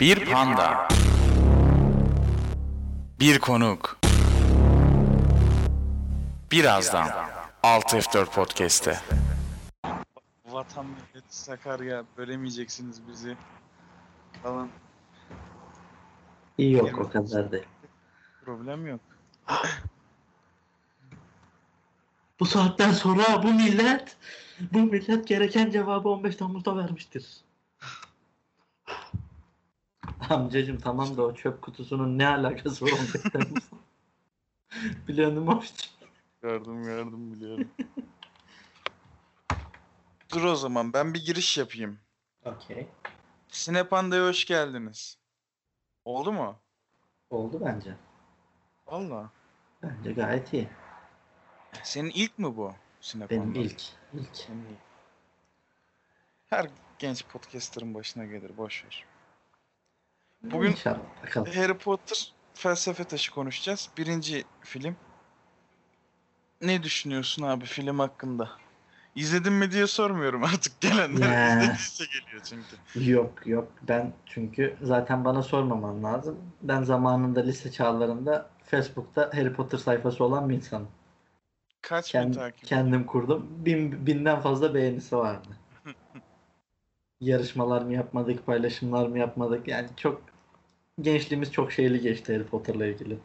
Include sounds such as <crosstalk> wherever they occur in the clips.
Bir panda. Bir konuk. Birazdan 6F4 Podcast'te. Vatan millet Sakarya bölemeyeceksiniz bizi falan İyi yok o kadar değil. problem yok. Bu saatten sonra bu millet bu millet gereken cevabı 15 Temmuz'da vermiştir. <laughs> Amcacım tamam da o çöp kutusunun ne alakası var 15 Temmuz'la? Biliyor musun abicim? Gördüm gördüm biliyorum. <laughs> Dur o zaman ben bir giriş yapayım. Okey. Sinepanda'ya hoş geldiniz. Oldu mu? Oldu bence. Valla. Bence gayet iyi. Senin ilk mi bu Sinepanda? Benim ilk. ilk. Her genç podcaster'ın başına gelir boş ver. Bugün- İnşallah bakalım. Harry Potter felsefe taşı konuşacağız. Birinci film. Ne düşünüyorsun abi film hakkında? İzledin mi diye sormuyorum <laughs> artık gelenler. Ya. İzlediyse geliyor çünkü. Yok yok ben çünkü zaten bana sormaman lazım. Ben zamanında lise çağlarında Facebook'ta Harry Potter sayfası olan bir insanım. Kaç bin Kend- takip? kendim kurdum. Bin, binden fazla beğenisi vardı. <laughs> Yarışmalar mı yapmadık, paylaşımlar mı yapmadık? Yani çok gençliğimiz çok şeyli geçti Harry Potter'la ilgili.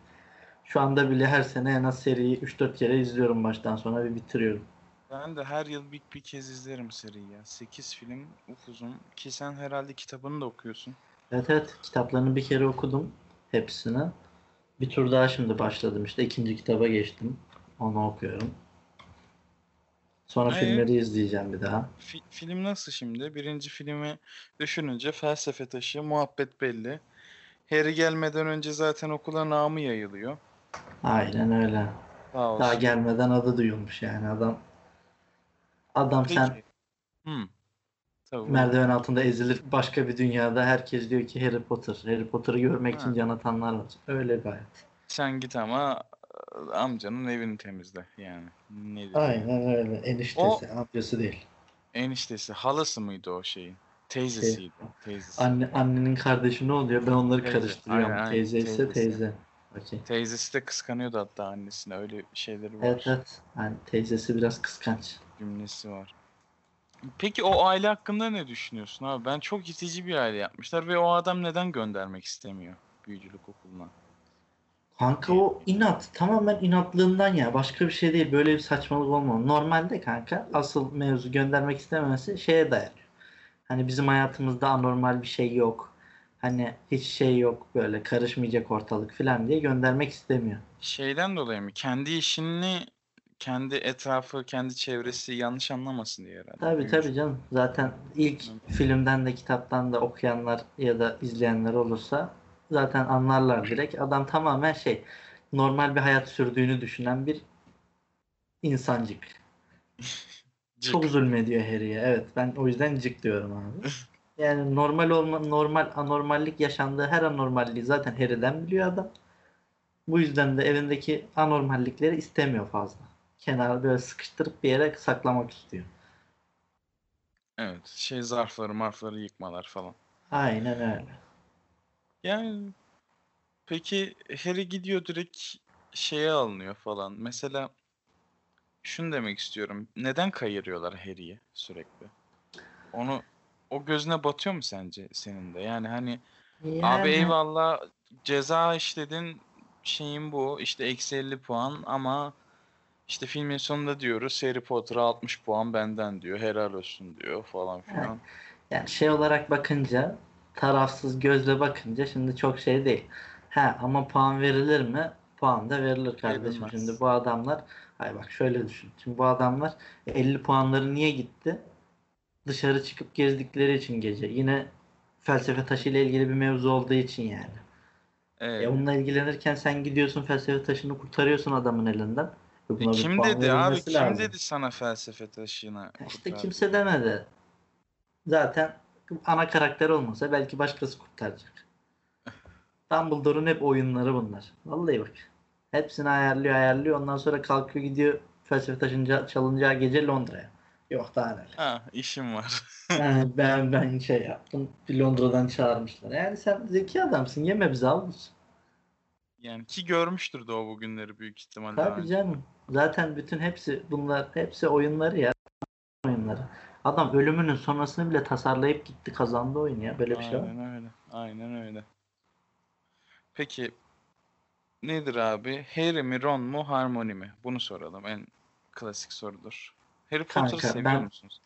Şu anda bile her sene en az seriyi 3-4 kere izliyorum baştan sona ve bitiriyorum. Ben de her yıl bir, bir kez izlerim seriyi ya. 8 film upuzun. Ki sen herhalde kitabını da okuyorsun. Evet evet kitaplarını bir kere okudum hepsini. Bir tur daha şimdi başladım işte ikinci kitaba geçtim. Onu okuyorum. Sonra Ee? filmleri izleyeceğim bir daha. Fi- film nasıl şimdi? Birinci filmi düşününce felsefe taşı, muhabbet belli. Harry gelmeden önce zaten okula namı yayılıyor. Aynen öyle. Sağ olsun. Daha gelmeden adı duyulmuş yani adam. Adam Peki. sen Hmm. Tabii. merdiven altında ezilir başka bir dünyada herkes diyor ki Harry Potter. Harry Potter'ı görmek Ha. için can atanlar var. Öyle bir hayat. Sen git ama e, amcanın evini temizle yani. Ne? Aynen öyle. Eniştesi, amcası değil. Eniştesi, halası mıydı o şeyin? Teyzesiydi. Teyzesi. Anne, annenin kardeşi ne oluyor? Ben onları Teyze. karıştırıyorum. Aynen, aynen. Teyze ise Teyzesi. teyze. Okey. Teyzesi de kıskanıyordu hatta annesine. Öyle şeyleri var. Evet evet. Yani teyzesi biraz kıskanç. Cümlesi var. Peki o aile hakkında ne düşünüyorsun abi? Ben çok itici bir aile yapmışlar ve o adam neden göndermek istemiyor büyücülük okuluna? Kanka o inat. Tamamen inatlığından ya. Başka bir şey değil. Böyle bir saçmalık olmamalı. Normalde kanka asıl mevzu göndermek istememesi şeye dayanıyor. Hani bizim hayatımızda anormal bir şey yok. Hani hiç şey yok böyle karışmayacak ortalık falan diye göndermek istemiyor. Şeyden dolayı mı? Kendi işini kendi etrafı, kendi çevresi yanlış anlamasın diye herhalde. Tabii tabii canım. Zaten ilk filmden de kitaptan da okuyanlar ya da izleyenler olursa zaten anlarlar direkt. Adam tamamen şey normal bir hayat sürdüğünü düşünen bir insancık. <laughs> Çok zulmediyor Harry'e. Evet ben o yüzden cık diyorum abi. Yani normal olma, normal anormallik yaşandığı her anormalliği zaten Harry'den biliyor adam. Bu yüzden de evindeki anormallikleri istemiyor fazla. Kenara böyle sıkıştırıp bir yere saklamak istiyor. Evet. Şey zarfları, marfları yıkmalar falan. Aynen öyle. Yani peki Harry gidiyor direkt şeye alınıyor falan. Mesela şunu demek istiyorum. Neden kayırıyorlar Harry'i sürekli? Onu o gözüne batıyor mu sence senin de? Yani hani abi Yani- eyvallah ceza işledin şeyin bu işte eksi 50 puan ama işte filmin sonunda diyoruz Harry Potter'a 60 puan benden diyor. Helal olsun diyor falan filan. Yani şey olarak bakınca tarafsız gözle bakınca şimdi çok şey değil. Ha ama puan verilir mi? Puan da verilir kardeşim. Verilmez. Şimdi bu adamlar ay bak şöyle düşün. Şimdi bu adamlar 50 puanları niye gitti? Dışarı çıkıp gezdikleri için gece. Yine felsefe taşı ile ilgili bir mevzu olduğu için yani. Evet. E onunla ilgilenirken sen gidiyorsun felsefe taşını kurtarıyorsun adamın elinden. E E kim dedi abi? Kim lazım. dedi sana felsefe taşını İşte kurtar kimse demedi. Zaten ana karakter olmasa belki başkası kurtaracak. <laughs> Dumbledore'un hep oyunları bunlar. Vallahi bak. Hepsini ayarlıyor ayarlıyor. Ondan sonra kalkıyor gidiyor felsefe taşınca çalınacağı gece Londra'ya. Yok daha neler. Ha işim var. <laughs> Yani ben ben şey yaptım. Londra'dan çağırmışlar. Yani sen zeki adamsın. Yeme bizi al. Yani ki görmüştür de o bugünleri büyük ihtimalle. Tabii önce. canım. Zaten bütün hepsi bunlar hepsi oyunları ya. Oyunları. Adam ölümünün sonrasını bile tasarlayıp gitti kazandı oyunu ya. Böyle bir şey var. Aynen öyle. Aynen öyle. Peki nedir abi? Harry mi, Ron mu, Harmony mi? Bunu soralım. En klasik sorudur. Harry Potter'ı Kanka, seviyor ben- musunuz?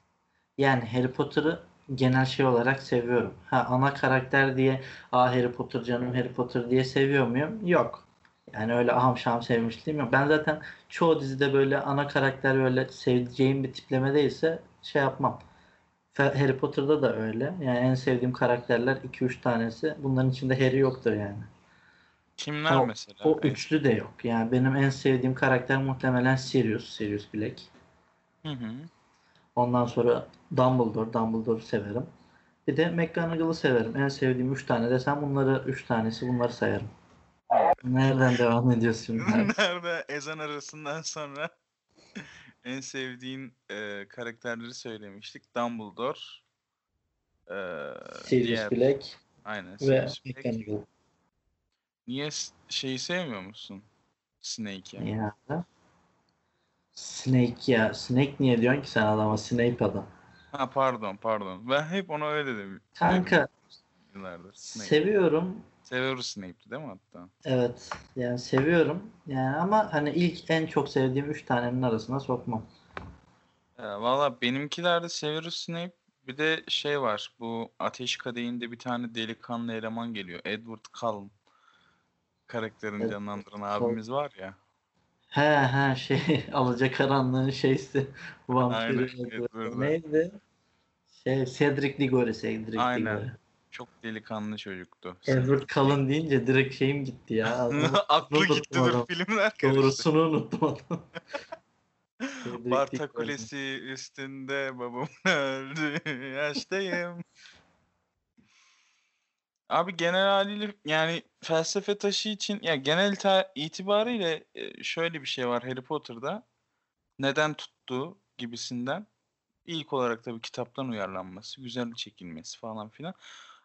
Yani Harry Potter'ı genel şey olarak seviyorum. Ha ana karakter diye Aa Harry Potter canım Harry Potter diye seviyor muyum? Yok. Yani öyle aham şaham sevmişliğim yok. Ben zaten çoğu dizide böyle ana karakter böyle sevdiceğim bir tipleme değilse şey yapmam. Harry Potter'da da öyle. Yani en sevdiğim karakterler 2-3 tanesi. Bunların içinde Harry yoktur yani. Kimler O- mesela? O üçlü de yok. Yani benim en sevdiğim karakter muhtemelen Sirius, Sirius Black. Hı hı. Ondan sonra Dumbledore, Dumbledore'u severim. Bir de McGonagall'ı severim. En sevdiğim 3 tane desem bunları 3 tanesi bunları sayarım. <laughs> Nereden devam ediyorsun? <laughs> Nerede ezan arasından sonra <laughs> en sevdiğin e, karakterleri söylemiştik. Dumbledore. E, Sirius diğer- Black Aynen. ve Sirius Black. McGonagall. Niye şeyi sevmiyor musun? Snake'i. Ya. Snake ya. Snake niye diyorsun ki sen adama? Snape adam. Ha pardon pardon. Ben hep ona öyle dedim. Kanka Yıllardır. Snape. seviyorum. Severus Snape'ti değil mi hatta? Evet. Yani seviyorum. Yani ama hani ilk en çok sevdiğim 3 tanenin arasına sokmam. Ya, Valla benimkilerde Severus Snape bir de şey var. Bu Ateş Kadehi'nde bir tane delikanlı eleman geliyor. Edward Cullen karakterini Evet, canlandıran abimiz var ya. He he şey <laughs> Alacakaranlığın şeysi <laughs> vampiri neydi? Şey Cedric Diggory Cedric Aynen. Diggory. Çok delikanlı çocuktu. Edward Cullen deyince direkt şeyim gitti ya. <laughs> Aklı gitti dur filmler. Doğrusunu unuttum Barta. Kulesi üstünde babam öldü. Yaştayım. Abi genel haliyle yani felsefe taşı için ya genel ita- itibariyle e, şöyle bir şey var Harry Potter'da. Neden tuttuğu gibisinden. İlk olarak tabii kitaptan uyarlanması, güzel çekilmesi falan filan.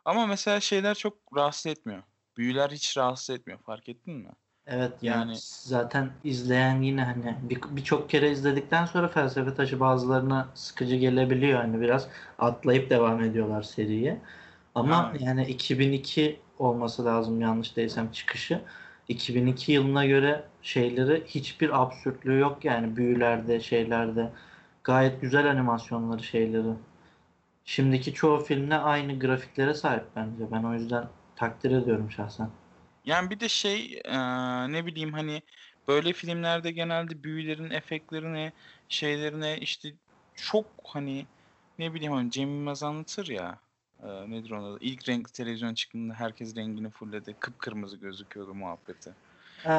Ama mesela şeyler çok rahatsız etmiyor. Büyüler hiç rahatsız etmiyor. Fark ettin mi? Evet yani, Yani- zaten izleyen yine hani bir- birçok kere izledikten sonra felsefe taşı bazılarına sıkıcı gelebiliyor. Hani biraz atlayıp devam ediyorlar seriye. Ama yani 2002 olması lazım yanlış değilsem çıkışı. 2002 yılına göre şeyleri hiçbir absürtlüğü yok yani büyülerde şeylerde. Gayet güzel animasyonları şeyleri. Şimdiki çoğu filmle aynı grafiklere sahip bence. Ben o yüzden takdir ediyorum şahsen. Yani bir de şey eee, ne bileyim hani böyle filmlerde genelde büyülerin efektlerine şeylerine işte çok hani ne bileyim hani Cem Yılmaz anlatır ya eee, nedir ona ilk renkli televizyon çıktığında herkes rengini fulledi kıpkırmızı gözüküyordu muhabbeti.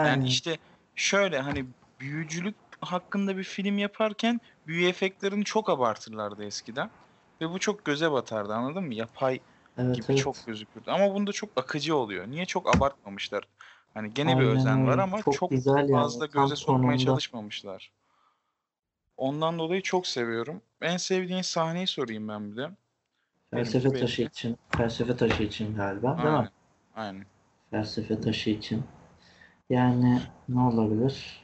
Yani Aynen. işte şöyle hani büyücülük hakkında bir film yaparken büyü efektlerini çok abartırlardı eskiden ve bu çok göze batardı anladın mı? Yapay Evet, gibi evet. çok gözükürdü. Ama bunda çok akıcı oluyor. Niye çok abartmamışlar? Hani gene bir Aynen özen var ama Çok çok güzel yani. fazla Tam göze sokmaya tonunda. çalışmamışlar. Ondan dolayı çok seviyorum. En sevdiğin sahneyi sorayım ben bir de. Felsefe Benimki taşı belli. için. Felsefe taşı için galiba değil Aynen. mi? Aynen. Felsefe taşı için. Yani ne olabilir?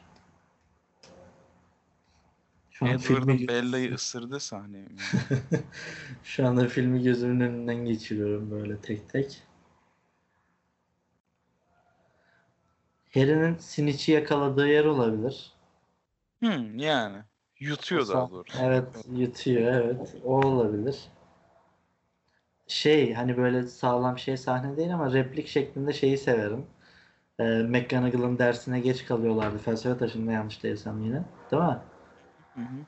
Şu an filmi Bella'yı ısırdığı sahne. mi? <laughs> Şu anda filmi gözümün önünden geçiriyorum böyle tek tek. Harry'nin Snitch'i yakaladığı yer olabilir. Hmm, yani. Yutuyor O daha doğrusu. Evet, yutuyor evet. O olabilir. Şey hani böyle sağlam şey sahne değil ama replik şeklinde şeyi severim. Ee, McGonagall'ın dersine geç kalıyorlardı. Felsefe taşında yanlış değilsem yine. Değil mi? Hı hı.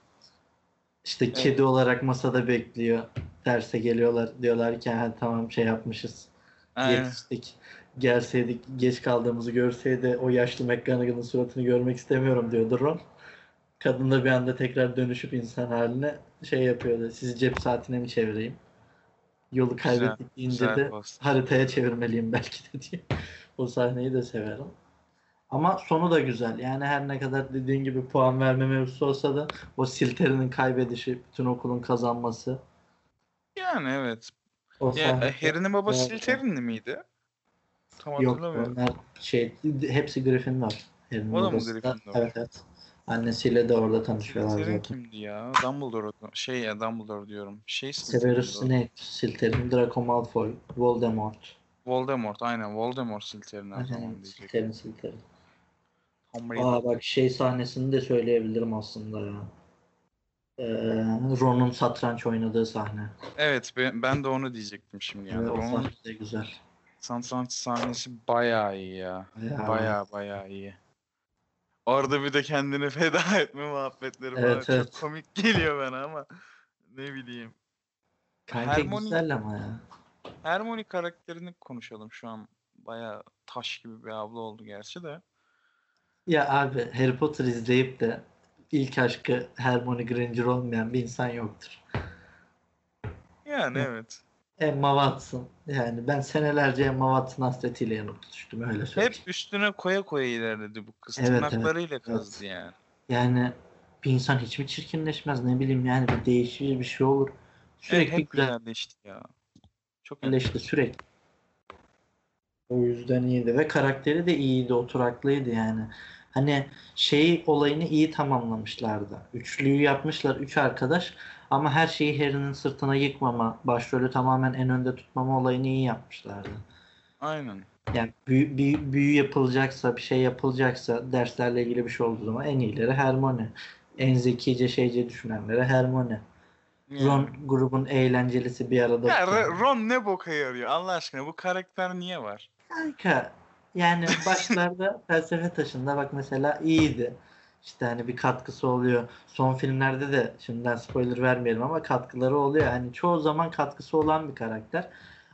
İşte Evet. kedi olarak masada bekliyor. Derse geliyorlar. Diyorlar ki ha, tamam şey yapmışız. Aynen. Yetiştik. Gelseydik geç kaldığımızı görseydi o yaşlı McGonagall'ın suratını görmek istemiyorum diyordu Ron. Kadın da bir anda tekrar dönüşüp insan haline şey yapıyordu. Sizi cep saatine mi çevireyim? Yolu kaybettik deyince de post. haritaya çevirmeliyim <laughs> belki de diye. O sahneyi de severim. Ama sonu da güzel. Yani her ne kadar dediğin gibi puan verme mevzusu olsa da o Silteri'nin kaybedişi, bütün okulun kazanması. Yani evet. O Ya, Harry'nin babası Evet. Slytherin'li miydi? Tam Yok hatırlamıyorum. onlar şey hepsi Gryffindor. Harry'nin O da mı Gryffindor? Evet evet. Annesiyle de orada tanışıyorlar Slytherin zaten. kimdi ya? Dumbledore. Şey ya Dumbledore diyorum. Şey Severus. Snape, Slytherin, Draco Malfoy, Voldemort. Voldemort aynen Voldemort Slytherin her zaman diyecek. Slytherin, Slytherin. Aa bak şey sahnesini de söyleyebilirim aslında ya. Ee, Ron'un satranç oynadığı sahne. Evet ben, ben de onu diyecektim şimdi yani. Evet, o Ron'un güzel. satranç sahnesi bayağı iyi ya. Ya. Bayağı bayağı iyi. Orada bir de kendini feda <laughs> etme muhabbetleri falan Evet, çok evet. komik geliyor bana ama ne bileyim. Kanka Hermione- güzel ama ya. Hermione karakterini konuşalım şu an. Bayağı taş gibi bir abla oldu gerçi de. Ya abi Harry Potter izleyip de ilk aşkı Hermione Granger olmayan bir insan yoktur. Yani evet. Emma Watson. Yani ben senelerce Emma Watson hasretiyle yanıp tutuştum öyle söyleyeyim. Hep üstüne koya koya ilerledi bu kız. Evet, evet, Tırnaklarıyla kazdı yani. Yani bir insan hiç mi çirkinleşmez ne bileyim yani bir değişir bir şey olur. Evet, Sürekli hep güzel güzelleşti ya. Çok Güzelleşti sürekli. O yüzden iyiydi ve karakteri de iyiydi, oturaklıydı yani. Hani şey olayını iyi tamamlamışlardı. Üçlüyü yapmışlar, üç arkadaş ama her şeyi Harry'nin sırtına yıkmama, başrolü tamamen en önde tutmama olayını iyi yapmışlardı. Aynen. Yani büyü, büyü, büyü yapılacaksa, bir şey yapılacaksa derslerle ilgili bir şey olduğu zaman en iyileri Hermione. En zekice şeyce düşünenlere Hermione. Yani. Ron grubun eğlencelisi bir arada Ya Ron ne boka yarıyor Allah aşkına bu karakter niye var? Kanka yani başlarda <laughs> felsefe taşında bak mesela iyiydi. İşte hani bir katkısı oluyor. Son filmlerde de şimdiden spoiler vermeyelim ama katkıları oluyor. Hani çoğu zaman katkısı olan bir karakter.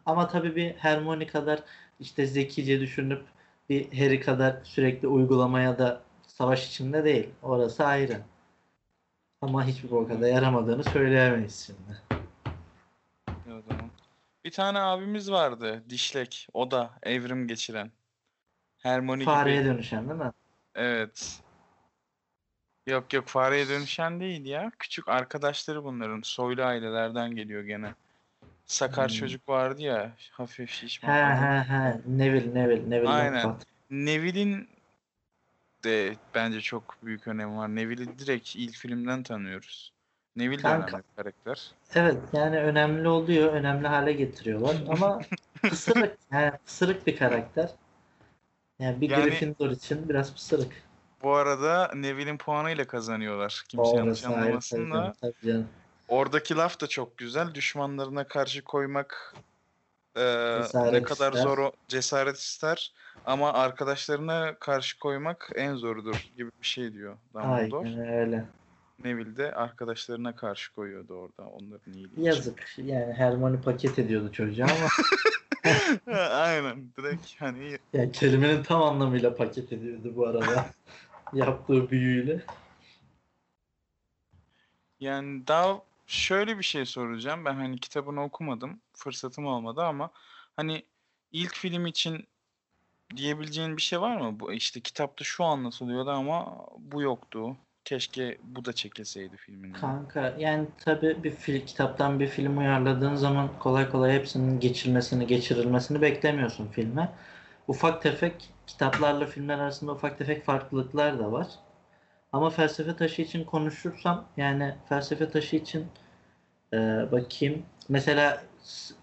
Ama tabii bir Hermione kadar işte zekice düşünüp bir Harry kadar sürekli uygulamaya da savaş içinde değil. Orası ayrı. Ama hiçbir boka da yaramadığını söyleyemeyiz şimdi. Bir tane abimiz vardı Dişlek. O da evrim geçiren. Hermione Fareye gibi. dönüşen değil mi? Evet. Yok yok fareye dönüşen değil ya. Küçük arkadaşları bunların. Soylu ailelerden geliyor gene. Sakar Hmm. çocuk vardı ya. Hafif şişman. He he he. Neville Neville Neville Aynen. Neville'in de bence çok büyük önemi var. Neville'i direkt ilk filmden tanıyoruz. Neville de Kanka. önemli bir karakter. Evet yani önemli oluyor, önemli hale getiriyorlar ama <laughs> pısırık, yani pısırık bir karakter. Yani bir Yani- Gryffindor için biraz pısırık. Bu arada Neville'in puanıyla kazanıyorlar. Kimse yanlış Orası ayrı anlamasın da. Oradaki laf da çok güzel. Düşmanlarına karşı koymak e, ne kadar ister. zor o- cesaret ister ama arkadaşlarına karşı koymak en zorudur gibi bir şey diyor Dumbledore. Aynen öyle. Neville de arkadaşlarına karşı koyuyordu orada onların iyiliği için. Yazık. Yani Hermione paket ediyordu çocuğa ama <laughs> <laughs> Aynen. Direkt hani ya kelimenin tam anlamıyla paket ediyordu bu arada. <laughs> Yaptığı büyüyle. Yani daha şöyle bir şey soracağım. Ben hani kitabını okumadım. Fırsatım olmadı ama hani ilk film için diyebileceğin bir şey var mı? Bu işte kitapta şu anlatılıyordu ama bu yoktu. Keşke bu da çekilseydi filmin. Kanka yani tabii bir fil, kitaptan bir film uyarladığın zaman kolay kolay hepsinin geçilmesini, geçirilmesini beklemiyorsun filme. Ufak tefek kitaplarla filmler arasında ufak tefek farklılıklar da var. Ama felsefe taşı için konuşursam yani felsefe taşı için e, bakayım. Mesela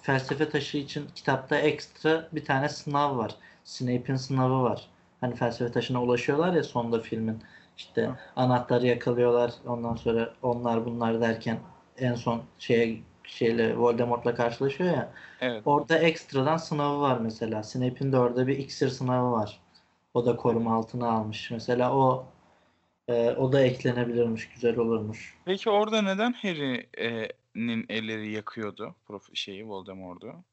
felsefe taşı için kitapta ekstra bir tane sınav var. Snape'in sınavı var. Hani felsefe taşına ulaşıyorlar ya sonda filmin. İşte Hı. anahtarı yakalıyorlar. Ondan sonra onlar bunlar derken en son şeye şeyle Voldemort'la karşılaşıyor ya. Evet. Orada ekstradan sınavı var mesela. Snape'in de orada bir iksir sınavı var. O da koruma altına almış. Mesela o e, o da eklenebilirmiş, güzel olurmuş. Peki orada neden Harry'nin elleri yakıyordu? Prof şeyi Voldemort'u.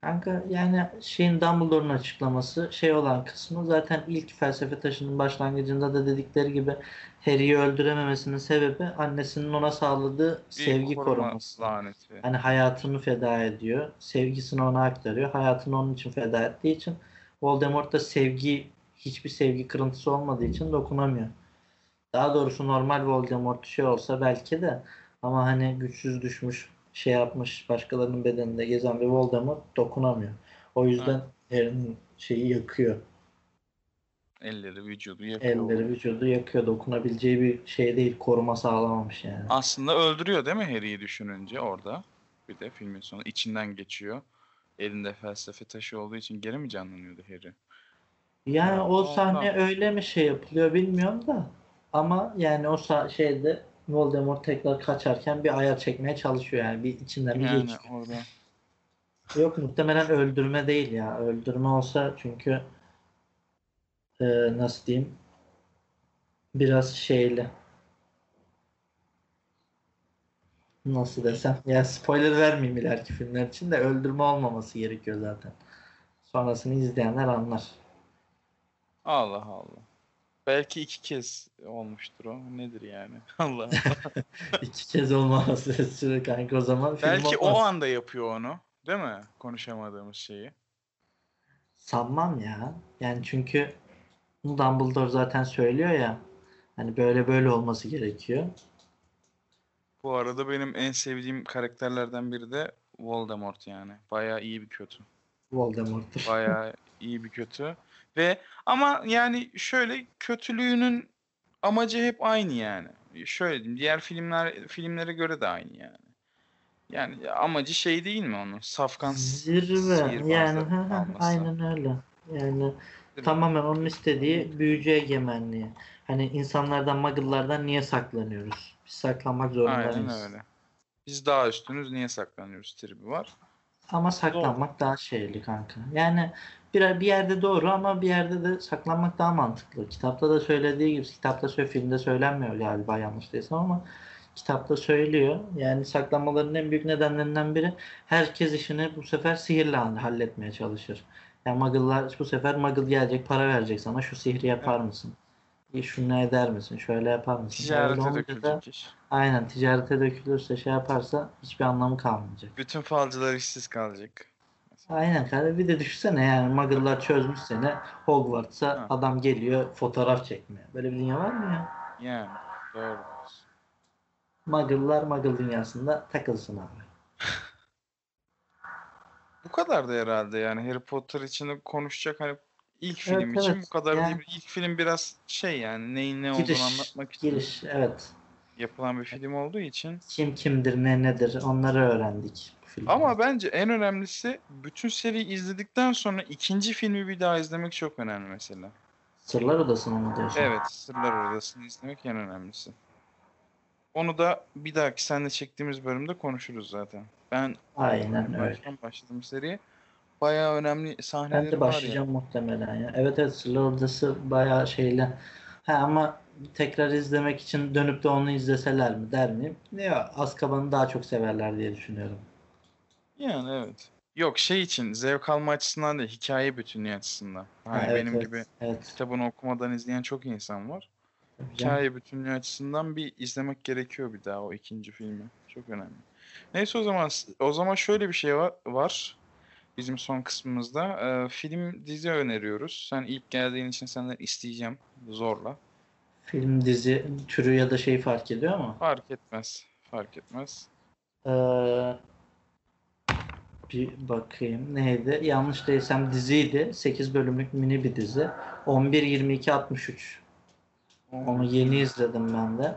Kanka yani şeyin Dumbledore'un açıklaması şey olan kısmı zaten ilk felsefe taşının başlangıcında da dedikleri gibi Harry'i öldürememesinin sebebi annesinin ona sağladığı Bir sevgi koruma koruması. laneti. Hani hayatını feda ediyor. Sevgisini ona aktarıyor. Hayatını onun için feda ettiği için Voldemort da sevgi hiçbir sevgi kırıntısı olmadığı için dokunamıyor. Daha doğrusu normal Voldemort şey olsa belki de ama hani güçsüz düşmüş şey yapmış başkalarının bedeninde gezen bir Voldemort dokunamıyor. O yüzden Harry'nin şeyi yakıyor. Elleri, vücudu yakıyor. Elleri vücudu yakıyor. Dokunabileceği bir şey değil. Koruma sağlamamış yani. Aslında öldürüyor değil mi Harry'i düşününce orada? Bir de filmin sonu içinden geçiyor. Elinde felsefe taşı olduğu için geri mi canlanıyordu Harry? Yani o Ondan. sahne öyle mi şey yapılıyor bilmiyorum da. Ama yani o sa- şeyde Voldemort tekrar kaçarken bir ayar çekmeye çalışıyor yani. Bir içinden bir Yani geçiyor. orada Yok muhtemelen öldürme değil ya. Öldürme olsa çünkü e, nasıl diyeyim biraz şeyli nasıl desem ya spoiler vermeyeyim ileriki filmler için de öldürme olmaması gerekiyor zaten. Sonrasını izleyenler anlar. Allah Allah. Belki iki kez olmuştur o. Nedir yani? <laughs> Allah Allah. <laughs> İki kez olmaması süre kanka o zaman Belki o olmaz. anda yapıyor onu. Değil mi? Konuşamadığımız şeyi. Sanmam ya. Yani çünkü Dumbledore zaten söylüyor ya hani böyle böyle olması gerekiyor. Bu arada benim en sevdiğim karakterlerden biri de Voldemort yani. Bayağı iyi bir kötü. Voldemort'tur. Bayağı <laughs> iyi bir kötü. Ve ama yani şöyle kötülüğünün amacı hep aynı yani. Şöyle diyeyim diğer filmler filmlere göre de aynı yani. Yani amacı şey değil mi onun? Safkan Zirve yani aynen öyle. Yani Değil mi? tamamen onun istediği büyücü egemenliği. Hani insanlardan, muggle'lardan niye saklanıyoruz? Biz saklanmak zorundayız. Aynen öyle. Biz daha üstünüz niye saklanıyoruz tribi var. Ama saklanmak daha şeyli kanka. Yani bir, bir yerde doğru ama bir yerde de saklanmak daha mantıklı. Kitapta da söylediği gibi, kitapta söyle, filmde söylenmiyor galiba yanlış değilsem ama kitapta söylüyor. Yani saklanmaların en büyük nedenlerinden biri herkes işini bu sefer sihirle halletmeye çalışır. Yani muggle'lar bu sefer muggle gelecek, para verecek sana. Şu sihri yapar mısın? E, Şunu eder misin? Şöyle yapar mısın? Ticarete olunca da- dökülecek iş. Aynen ticarete dökülürse şey yaparsa hiçbir anlamı kalmayacak. Bütün falcılar işsiz kalacak. Aynen kanka bir de düşünsene yani Muggle'lar çözmüş seni Hogwarts'a Ha. adam geliyor fotoğraf çekmeye. Böyle bir dünya var mı ya? Yani doğru. Muggle'lar Muggle dünyasında takılsın abi. <laughs> Bu kadar da herhalde yani Harry Potter için konuşacak hani ilk film Evet, için evet. bu kadar Yani- değil. İlk film biraz şey yani neyin ne olduğunu Giriş, anlatmak için giriş evet. yapılan bir film olduğu için. Kim kimdir ne nedir onları öğrendik bu filmde. Ama bence en önemlisi bütün seriyi izledikten sonra ikinci filmi bir daha izlemek çok önemli mesela. Sırlar Odası'nı mı diyorsun? Evet, Sırlar Odası'nı izlemek en önemlisi. Onu da bir dahaki seninle çektiğimiz bölümde konuşuruz zaten. Ben Aynen öyle. başladım seriye. Bayağı önemli sahneleri Ben de var ya. başlayacağım muhtemelen ya. Evet evet Sırlar Odası bayağı şeyle. Ha ama tekrar izlemek için dönüp de onu izleseler mi der miyim? Ya Azkaban'ı daha çok severler diye düşünüyorum. Yani evet. Yok şey için zevk alma açısından değil, hikaye bütünlüğü açısından. Hani Ha, evet, benim evet, gibi Evet. kitabını okumadan izleyen çok insan var. Tabii canım. Hikaye bütünlüğü açısından bir izlemek gerekiyor bir daha o ikinci filmi. Çok önemli. Neyse o zaman o zaman şöyle bir şey var, var bizim son kısmımızda. Ee, film dizi öneriyoruz. Sen ilk geldiğin için senden isteyeceğim zorla. Film, dizi türü ya da şey fark ediyor mu? Fark etmez. Fark etmez. Ee, bir bakayım neydi? Yanlış değilsem diziydi. 8 bölümlük mini bir dizi. 11 22 63. Onu yeni izledim ben de.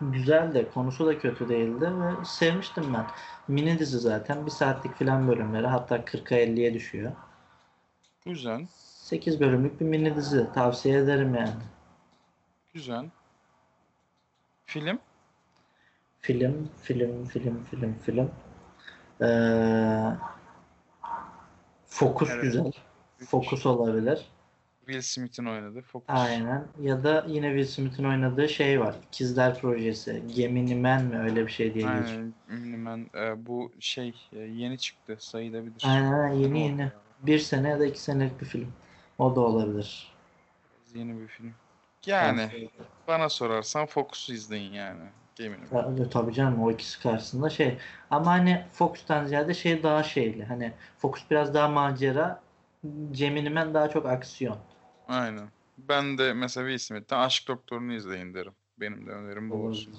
Güzel de konusu da kötü değildi ve sevmiştim ben. Mini dizi zaten bir saatlik filan bölümleri hatta 40'a 50'ye düşüyor. Güzel. 8 bölümlük bir mini dizi tavsiye ederim yani. Güzel. Film? Film, film, film, film, film. Ee, Fokus Evet. güzel. Fokus olabilir. Will Smith'in oynadığı Focus. Aynen. Ya da yine Will Smith'in oynadığı şey var. İkizler Projesi. Gemini Man mi öyle bir şey diye geçiyor. Aynen. Ünlümen. Ee, bu şey e, yeni çıktı. Sayılabilir. Aynen yeni yeni. Bir sene ya da iki senelik bir film. O da olabilir. Yeni bir film. Yani ederim. bana sorarsan Focus'u izleyin yani. Eminim. Tabii, tabii canım o ikisi karşısında şey. Ama hani Fox'tan ziyade şey daha şeyli. Hani Fox biraz daha macera. Gemini daha çok aksiyon. Aynen. Ben de mesela Will Smith'ten Aşk Doktoru'nu izleyin derim. Benim de önerim bu olsun.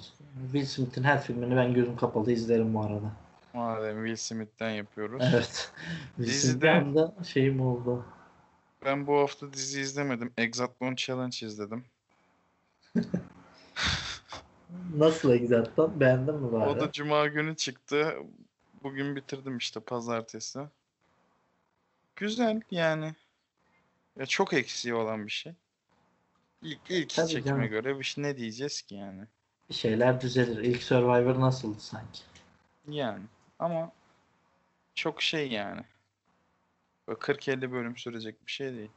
Will Smith'in her filmini ben gözüm kapalı izlerim bu arada. Madem Will Smith'ten yapıyoruz. Evet. <laughs> Will Dizide- Smith bir anda şeyim oldu. Ben bu hafta dizi izlemedim. Exatlon Challenge izledim. <laughs> Nasıl Exat'tan? Beğendin mi bari? O da cuma günü çıktı. Bugün bitirdim işte pazartesi. Güzel yani. Ya çok eksiği olan bir şey. İlk, ilk Tabii çekime canım. göre bir şey ne diyeceğiz ki yani. Bir şeyler düzelir. İlk Survivor nasıldı sanki? Yani ama çok şey yani. Böyle 40-50 bölüm sürecek bir şey değil.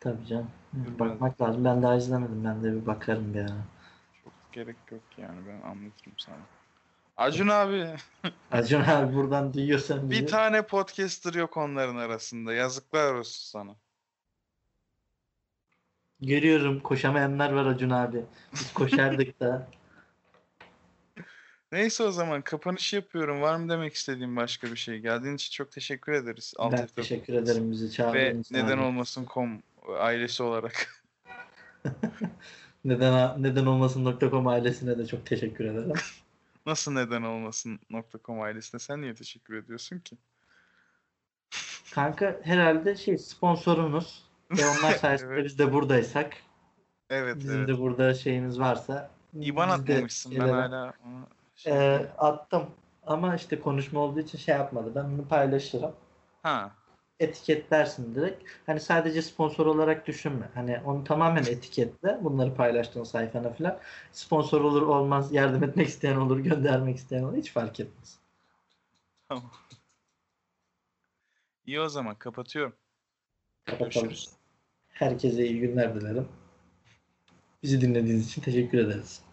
Tabii canım. Bakmak lazım. Ben daha izlemedim. Ben de bir bakarım bir ara. Gerek yok yani ben anlatırım sana. Acun abi <laughs> Acun abi buradan duyuyorsan bir tane podcaster yok onların arasında. Yazıklar olsun sana. Görüyorum koşamayanlar var Acun abi. Biz koşardık da. <laughs> Neyse o zaman kapanış yapıyorum. Var mı demek istediğin başka bir şey? Geldiğin için çok teşekkür ederiz. Alt ben F4 teşekkür ederim bizi Ve çağırdığınız için neden abi. olmasın com ailesi olarak. <laughs> Neden, neden olmasın.com ailesine de çok teşekkür ederim. <laughs> Nasıl neden olmasın .com ailesine sen niye teşekkür ediyorsun ki? Kanka herhalde şey sponsorunuz ve onlar <laughs> sayesinde Evet. biz de buradaysak Evet bizim evet. de burada şeyimiz varsa İban atmamışsın ben hala şey yapıyorum. attım ama işte konuşma olduğu için şey yapmadı. Ben bunu paylaşırım. Ha Etiketlersin direkt. Hani sadece sponsor olarak düşünme. Hani onu tamamen etiketle. Bunları paylaştığın sayfana falan. Sponsor olur olmaz yardım etmek isteyen olur göndermek isteyen olur. Hiç fark etmez. tamam. <laughs> İyi o zaman kapatıyorum. Kapatalım. Görüşürüz. Herkese iyi günler dilerim. Bizi dinlediğiniz için teşekkür ederiz.